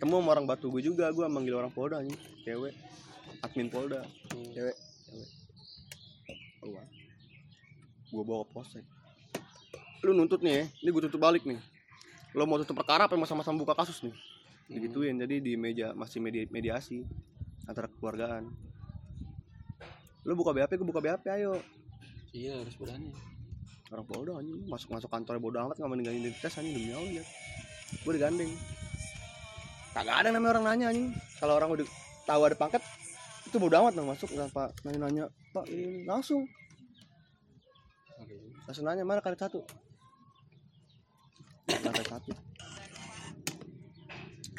ketemu sama orang batu gue juga gue manggil orang polda nih cewek. Admin polda. Hmm. cewek. Cewek. Keluar. Gue bawa ke polsek. Lu nuntut nih ya ini gue tutup balik nih. Lo mau tutup perkara apa? Mau sama-sama buka kasus nih? Digituin jadi di meja masih medi mediasi antara keluargaan lu buka BAP gue buka BAP ayo. Iya harus berani. Orang polda anjing. Masuk masuk kantor bodo amat nggak meninggalin identitas anjing. Demi allah ya gue digandeng kagak ada namanya orang nanya anjing. Kalau orang udah tahu ada pangkat itu bodo amat dong masuk nggak pak nanya nanya pak ini langsung. Oke langsung nanya mana karet satu? Karet satu?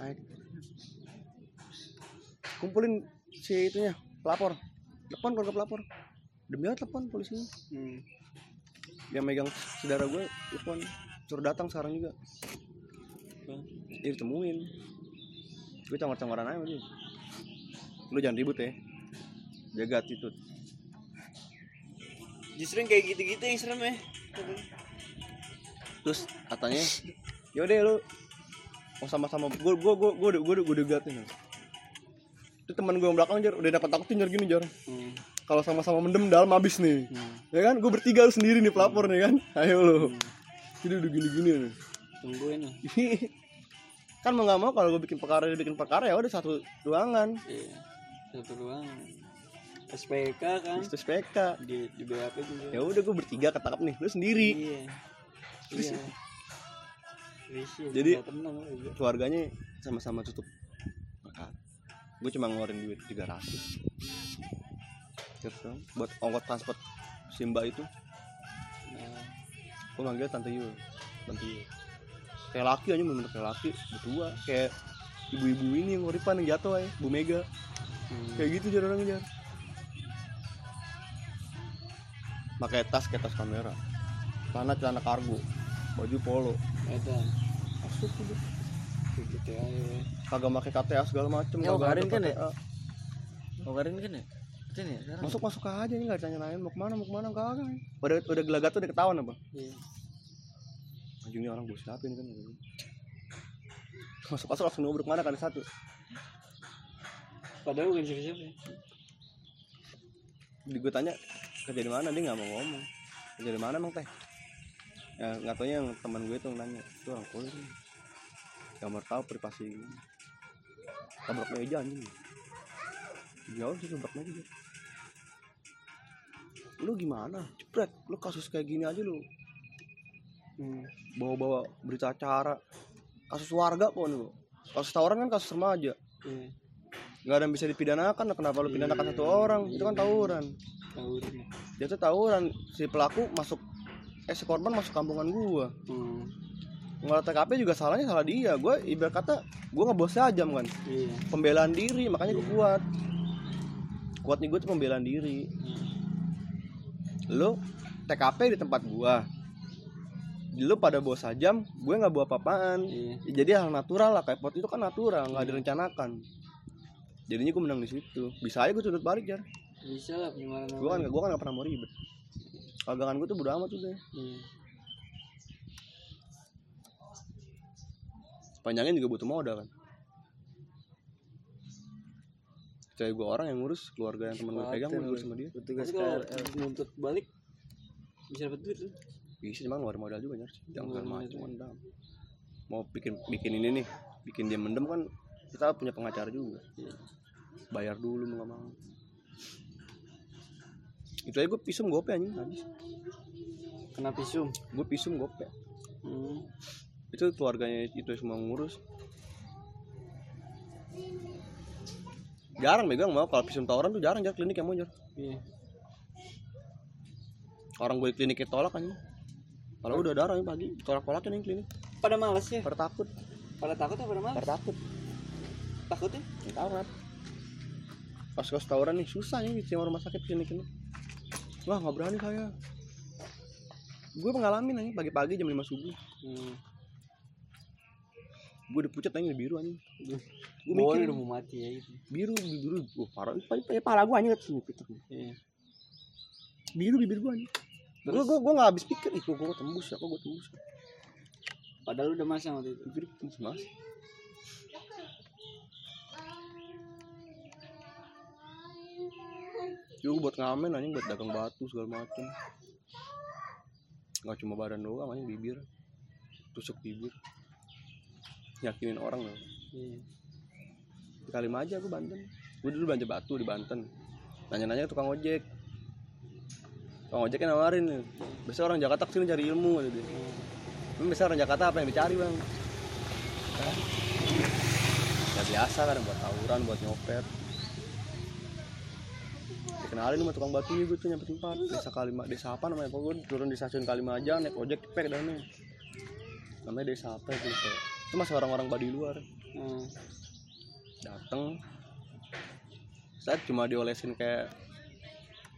Naik. Kumpulin si itunya pelapor. Telepon keluarga pelapor. Demi apa telepon polisinya. Hmm. yang megang saudara gue telepon. Suruh datang sekarang juga. Dia ditemuin gue congor-congoran aja dia lu jangan ribut ya. Jaga attitude justru yang kayak gitu-gitu yang serem ya. Terus katanya yaudah lu mau sama-sama. Gue gue gue gue gue gue udah gatin itu teman gue yang belakang jar udah dapat takutin jar gini jar. Hmm. kalau sama-sama mendem dalam habis nih. Hmm. ya kan? Gue bertiga lu sendiri nih pelapor nih kan? Ayo lu. Jadi udah gini-gini nih tungguin lah kan mau nggak mau kalau gue bikin perkara dia bikin perkara ya udah satu ruangan. Iya satu ruangan. SPK kan? Itu SPK di di BAP juga. Ya udah gue bertiga ketangkap nih lu sendiri. Iya. Iya. Risi, Jadi- tenang keluarganya sama-sama tutup gue cuma ngeluarin duit 300 terus dong, buat ongkos transport Simba itu. Nah, gue manggil tante Yul. Tante Yul kayak laki aja bener kayak laki tua kayak ibu-ibu ini yang ngoripan yang jatuh aja Bu Mega. Hmm. kayak gitu jar orangnya jar. Pakai tas kayak tas kamera. Celana celana kargo. Baju polo. Edan. masuk kayak gitu aja kagak pakai KTA segala macem Ya, kagak kan ya? Kabarin kan ya? Sini ya masuk masuk aja nih nggak ditanya lain mau ke mana mau ke mana kagak udah udah gelagat tuh udah ketahuan apa iya anjing ini orang gue siapa ini kan? Masuk masuk langsung nubruk mana kan satu? Padahal bukan siapa-siapa. Ya. di gue tanya kerja di mana? Dia nggak mau ngomong. Kerja di mana emang teh? Ya nggak taunya yang teman gue tuh nanya. Itu orang kulit mau tahu privasi tabrak meja anjing. Jauh sih tabrak meja. Lu gimana? Cepret lu kasus kayak gini aja lu hmm. bawa-bawa berita acara. Kasus warga kok nih kasus tawuran kan kasus remaja. Iya nggak ada yang bisa dipidanakan kenapa lu pidanakan satu orang? Itu kan tawuran. Deh dia tuh tawuran. Si pelaku masuk eh si korban masuk kampungan gua. Hmm. ngelola TKP juga salahnya salah dia. Gua ibarat kata gua nggak bos jam kan. Iya. Pembelaan diri makanya gua kuat. Kuat nih gua tuh pembelaan diri. Lu TKP di tempat gua lu pada bawa sajam gue nggak bawa apa-apaan iya. Ya, jadi hal natural lah kayak pot itu kan natural nggak direncanakan. Jadinya gue menang di situ. Bisa aja gue tuntut balik jar. Bisa lah penyemaran gue kan gue kan gak pernah mau ribet. Dagangan gue tuh bodo amat udah. Iya. Panjangin juga butuh modal kan. Kayak gue orang yang ngurus keluarga yang temen gue pegang gue ngurus sama dia. Petugas tapi kalau nuntut balik bisa dapat duit tuh bisa cuma ngeluarin modal juga nyar jangan segala macam mendam mau bikin bikin ini nih bikin dia mendem kan kita punya pengacara juga. Iya. bayar dulu mau gak mau. Itu aja gue pisum gope anjing habis. Kena visum gue pisum gope. Hmm. itu keluarganya itu semua ngurus. Jarang megang mau kalau pisum tawuran tuh jarang jar klinik yang mau jar iya. Orang gue kliniknya tolak kan kalau udah darah yang pagi tolak tolakin yang klinik pada males ya? Pada takut. Pada takut apa pada males? Pada takut. Takutnya ya? Tawuran. Pas kos tawuran nih susah nih di rumah sakit klinik ini. Wah nggak berani saya. Gue pengalamin nih pagi-pagi jam 5 subuh. Hmm. gue dipucat aja biru aja. Gue mikir udah mau mati ya itu. Biru biru. Gue parah. Ya pala gue aja sini iya. Biru bibir gue aja gue gue gue nggak habis pikir itu gue tembus ya kok gue tembus padahal udah masang waktu itu. Gue tembus mas. Gue buat ngamen anjing buat dagang batu segala macem. Gak cuma badan doang anjing bibir. Tusuk bibir. Yakinin orang loh. Iya. Kali Kalimaja gue Banten. Gue dulu belanja batu di Banten. Nanya-nanya tukang ojek tukang ojek nawarin nih biasa orang Jakarta ke sini cari ilmu dia. Emang biasa orang Jakarta apa yang dicari bang? Hah? ya biasa kan buat tawuran buat nyopet. Dikenalin sama tukang batunya gue tuh nyampe tempat. Desa Kalima desa apa namanya kok gue turun di stasiun Kalimaja naik ojek cepet ke dalamnya namanya desa apa lupa. itu masih orang-orang badi luar. Hmm. dateng. Saya cuma diolesin kayak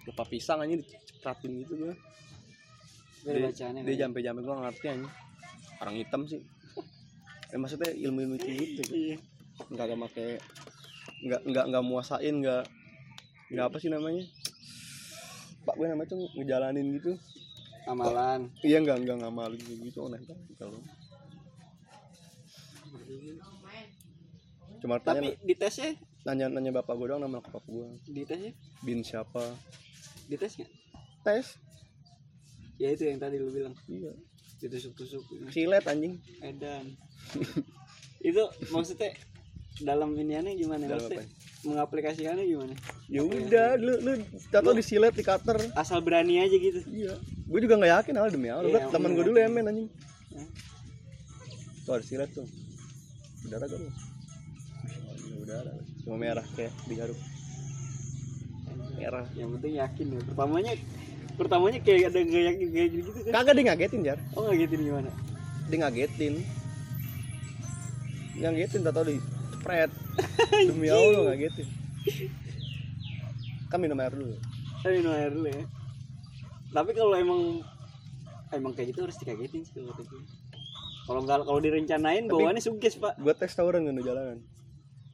lupa pisang aja dicepratin gitu gue ada dia, bacaannya. dia kan? jampe jampe gue ngerti aja orang hitam sih. Eh, maksudnya ilmu ilmu gitu Iya. nggak gak make nggak nggak nggak muasain nggak nggak apa sih namanya? Pak gue namanya tuh ngejalanin gitu. Amalan. iya nggak nggak ngamalin gitu aneh banget kalau. Cuma tanya Tapi di tesnya, nanya nanya bapak gue doang nama bapak gue di tesnya, bin siapa di tes nggak? tes Ya itu yang tadi lu bilang. iya Ditusuk-tusuk. silet anjing Edan. itu maksudnya dalam iniannya gimana? Dalam maksudnya apa? mengaplikasikannya gimana? ya udah lu lu tato disilet di cutter Asal berani aja gitu. iya gue juga nggak yakin awal demi awal Iya, Gua teman gue dulu ya men anjing Ya. tuh ada silet tuh udara kan lu udara cuma merah kayak digaruk merah Yang penting yakin ya. Pertamanya pertamanya kayak ada gak yakin kayak gitu kan. kagak dia ngagetin jar Oh gitu gimana? dia ngagetin ngagetin tato di cepret demi allah ngagetin kan minum air dulu Tapi minum air dulu ya. Tapi kalau emang emang kayak gitu harus dikagetin sih kalau gue. Kalau nggak kalau direncanain bawaannya sukses pak. gue tes tawuran kan di jalanan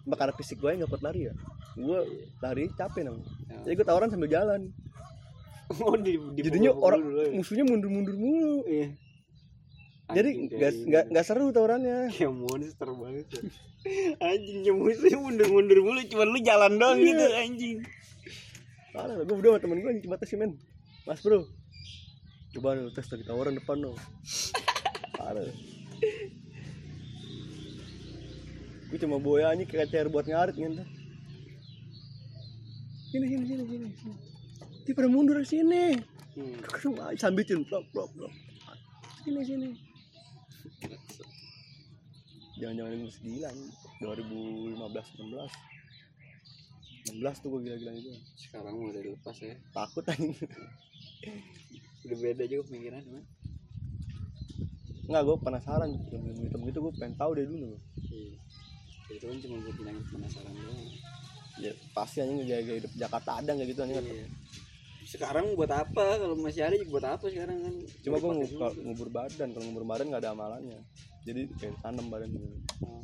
Mbak, karena fisik gue nggak kuat lari ya gue lari capek nang. Ya. jadi gue tawuran sambil jalan. Oh di, di jadinya orang dulu ya. musuhnya mundur-mundur mulu. Iya. jadi nggak nggak seru tawurannya Kayak monster banget ya. Anjing yang musuhnya mundur-mundur mulu Cuman lu jalan doang Iya. gitu anjing. Parah gue berdua sama temen gue cuma tes sih, men. Mas bro. Coba lu tes lagi tawuran depan lo parah. Gue cuma boya aja kayak buat ngarit gitu sini sini sini sini sini. Dia pada mundur ke sini. Hmm. sambitin blok blok blok. Sini sini. Jangan-jangan ini. masih gila nih 2015 16 16 tuh gue gila-gila itu. Sekarang udah dilepas ya. Takut anjing. Udah beda juga pemikiran cuman. Nggak gue penasaran. Ilmu hitam gitu gue pengen tahu dari dulu. Iya. Itu kan cuma buat bilangin penasaran doang ya pasti aja ngejaya hidup Jakarta ada nggak gitu anjing? Iya. Sekarang buat apa? Kalau masih ada buat apa sekarang kan? Cuma gue dulu. ngubur badan. Kalau ngubur badan nggak ada amalannya. Jadi kayak tanam badan gitu. Oh.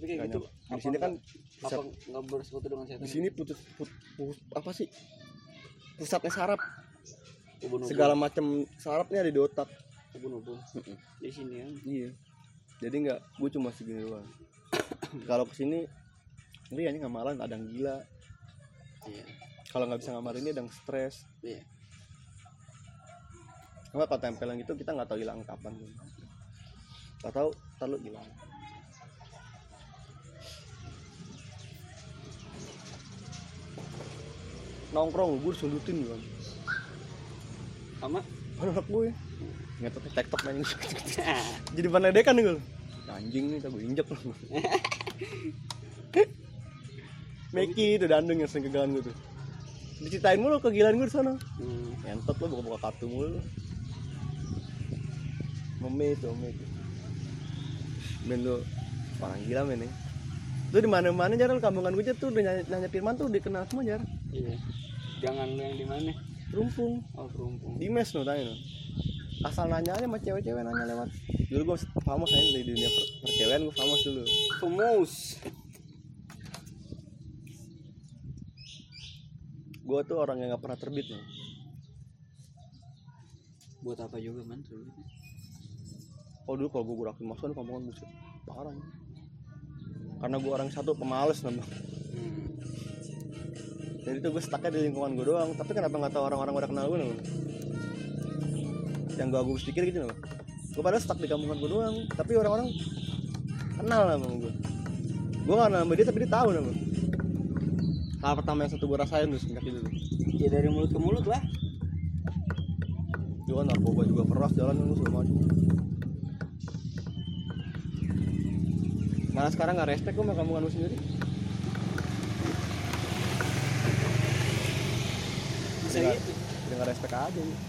tapi kayak gitu di sini kan apa nggak bersekutu dengan setan di sini putus put, put- apa sih? Pusatnya saraf ubun-ubun. Segala macam sarafnya ada di otak. Ubun-ubun. Di sini kan? Iya. Jadi nggak gue cuma segini doang. Kalau ke sini ini anjing ngamalan ada yang gila. Iya. Kalau nggak bisa ngamalin ini ada yang stres. Iya. Cuma kalau tempelan gitu kita nggak tahu hilang kapan. Nggak tahu terlalu hilang. Nongkrong gue sundutin kan sama? Anak gue nggak tahu tektok main. Jadi ban ledekan nih gue anjing nih gue injek. loh Meki itu dandung yang sering kegalan gue tuh. Diceritain mulu kegilaan gue di sana. Hmm. ngentot lo buka-buka kartu mulu. Lo meme itu meme itu men lo orang gila men ya lu di mana mana jaral kampungan gue aja tuh udah nanya, nanya Firman tuh dikenal semua jar. Iya. Jangan lu yang di mana. Rumpung. Oh perumpung di mes no tanya no asal nanya aja sama cewek-cewek nanya lewat. Dulu gue famous aja di dunia per percewean gue famous dulu. Pemus gue tuh orang yang gak pernah terbit nih buat apa juga man oh dulu kalau gue gerakin masukan kampungan buset parah karena gue orang satu pemalas nambah hmm. ya jadi tuh gue stucknya di lingkungan gue doang. Tapi kenapa nggak tahu orang-orang udah kenal gue nih yang gue agus pikir gitu loh gue padahal stuck di kampungan gue doang. Tapi orang-orang kenal sama gue gue gak nama dia tapi dia tahu nama hal pertama yang satu gue rasain tuh semenjak itu tuh. Ya dari mulut ke mulut lah. Kan narkoba juga keras jalan lu segala macam. Malah sekarang gak respect gue sama kampungan lu sendiri? Bisa gitu? udah gak respect aja nih.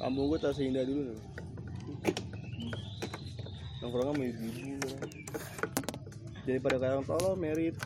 kampung gue tak seindah dulu nih nongkrongnya sama ibu-ibu. Jadi pada kayak tolong merit